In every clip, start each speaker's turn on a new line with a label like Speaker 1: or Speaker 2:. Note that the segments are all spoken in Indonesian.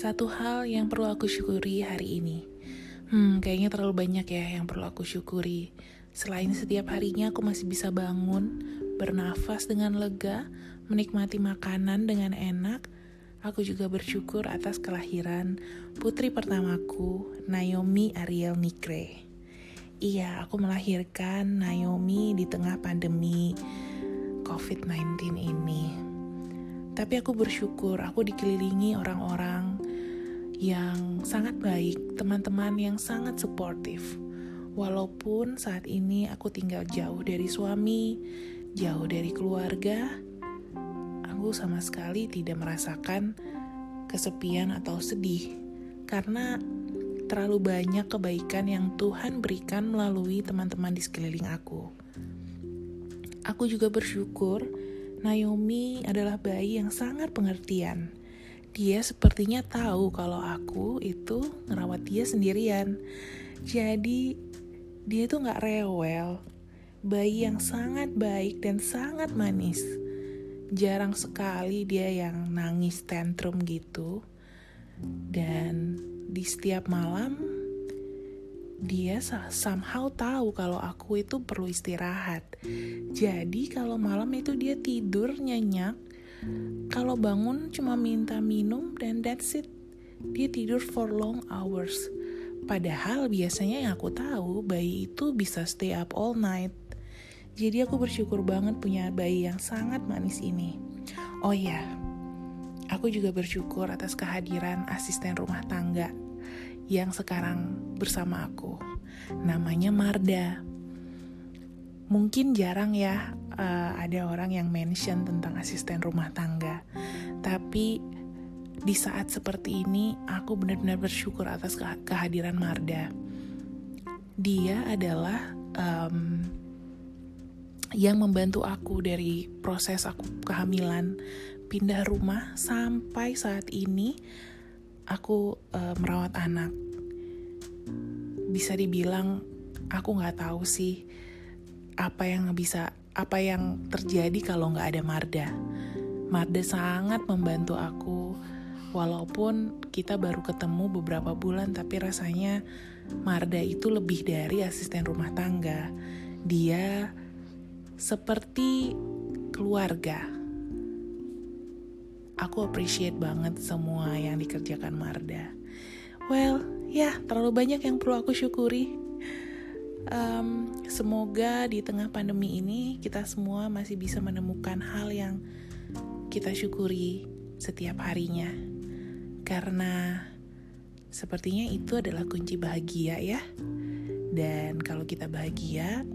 Speaker 1: Satu hal yang perlu aku syukuri hari ini. Hmm, kayaknya terlalu banyak ya yang perlu aku syukuri. Selain setiap harinya aku masih bisa bangun, bernafas dengan lega, menikmati makanan dengan enak, aku juga bersyukur atas kelahiran putri pertamaku, Naomi Ariel Nikre. Iya, aku melahirkan Naomi di tengah pandemi COVID-19 ini. Tapi aku bersyukur aku dikelilingi orang-orang yang sangat baik, teman-teman yang sangat suportif. Walaupun saat ini aku tinggal jauh dari suami, jauh dari keluarga, aku sama sekali tidak merasakan kesepian atau sedih karena terlalu banyak kebaikan yang Tuhan berikan melalui teman-teman di sekeliling aku. Aku juga bersyukur Naomi adalah bayi yang sangat pengertian. Dia sepertinya tahu kalau aku itu ngerawat dia sendirian. Jadi dia tuh gak rewel. Bayi yang sangat baik dan sangat manis. Jarang sekali dia yang nangis tantrum gitu. Dan di setiap malam dia somehow tahu kalau aku itu perlu istirahat. Jadi kalau malam itu dia tidur nyenyak. Kalau bangun cuma minta minum dan that's it. Dia tidur for long hours. Padahal biasanya yang aku tahu bayi itu bisa stay up all night. Jadi aku bersyukur banget punya bayi yang sangat manis ini. Oh ya, aku juga bersyukur atas kehadiran asisten rumah tangga yang sekarang bersama aku. Namanya Marda. Mungkin jarang ya uh, ada orang yang mention tentang asisten rumah tangga. Tapi di saat seperti ini aku benar-benar bersyukur atas ke kehadiran Marda. Dia adalah um, yang membantu aku dari proses aku kehamilan, pindah rumah sampai saat ini aku uh, merawat anak bisa dibilang aku nggak tahu sih apa yang bisa apa yang terjadi kalau nggak ada Marda. Marda sangat membantu aku walaupun kita baru ketemu beberapa bulan tapi rasanya Marda itu lebih dari asisten rumah tangga. Dia seperti keluarga aku appreciate banget semua yang dikerjakan Marda. Well, ya terlalu banyak yang perlu aku syukuri. Um, semoga di tengah pandemi ini kita semua masih bisa menemukan hal yang kita syukuri setiap harinya. Karena sepertinya itu adalah kunci bahagia ya. Dan kalau kita bahagia,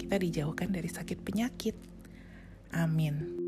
Speaker 1: kita dijauhkan dari sakit penyakit. Amin.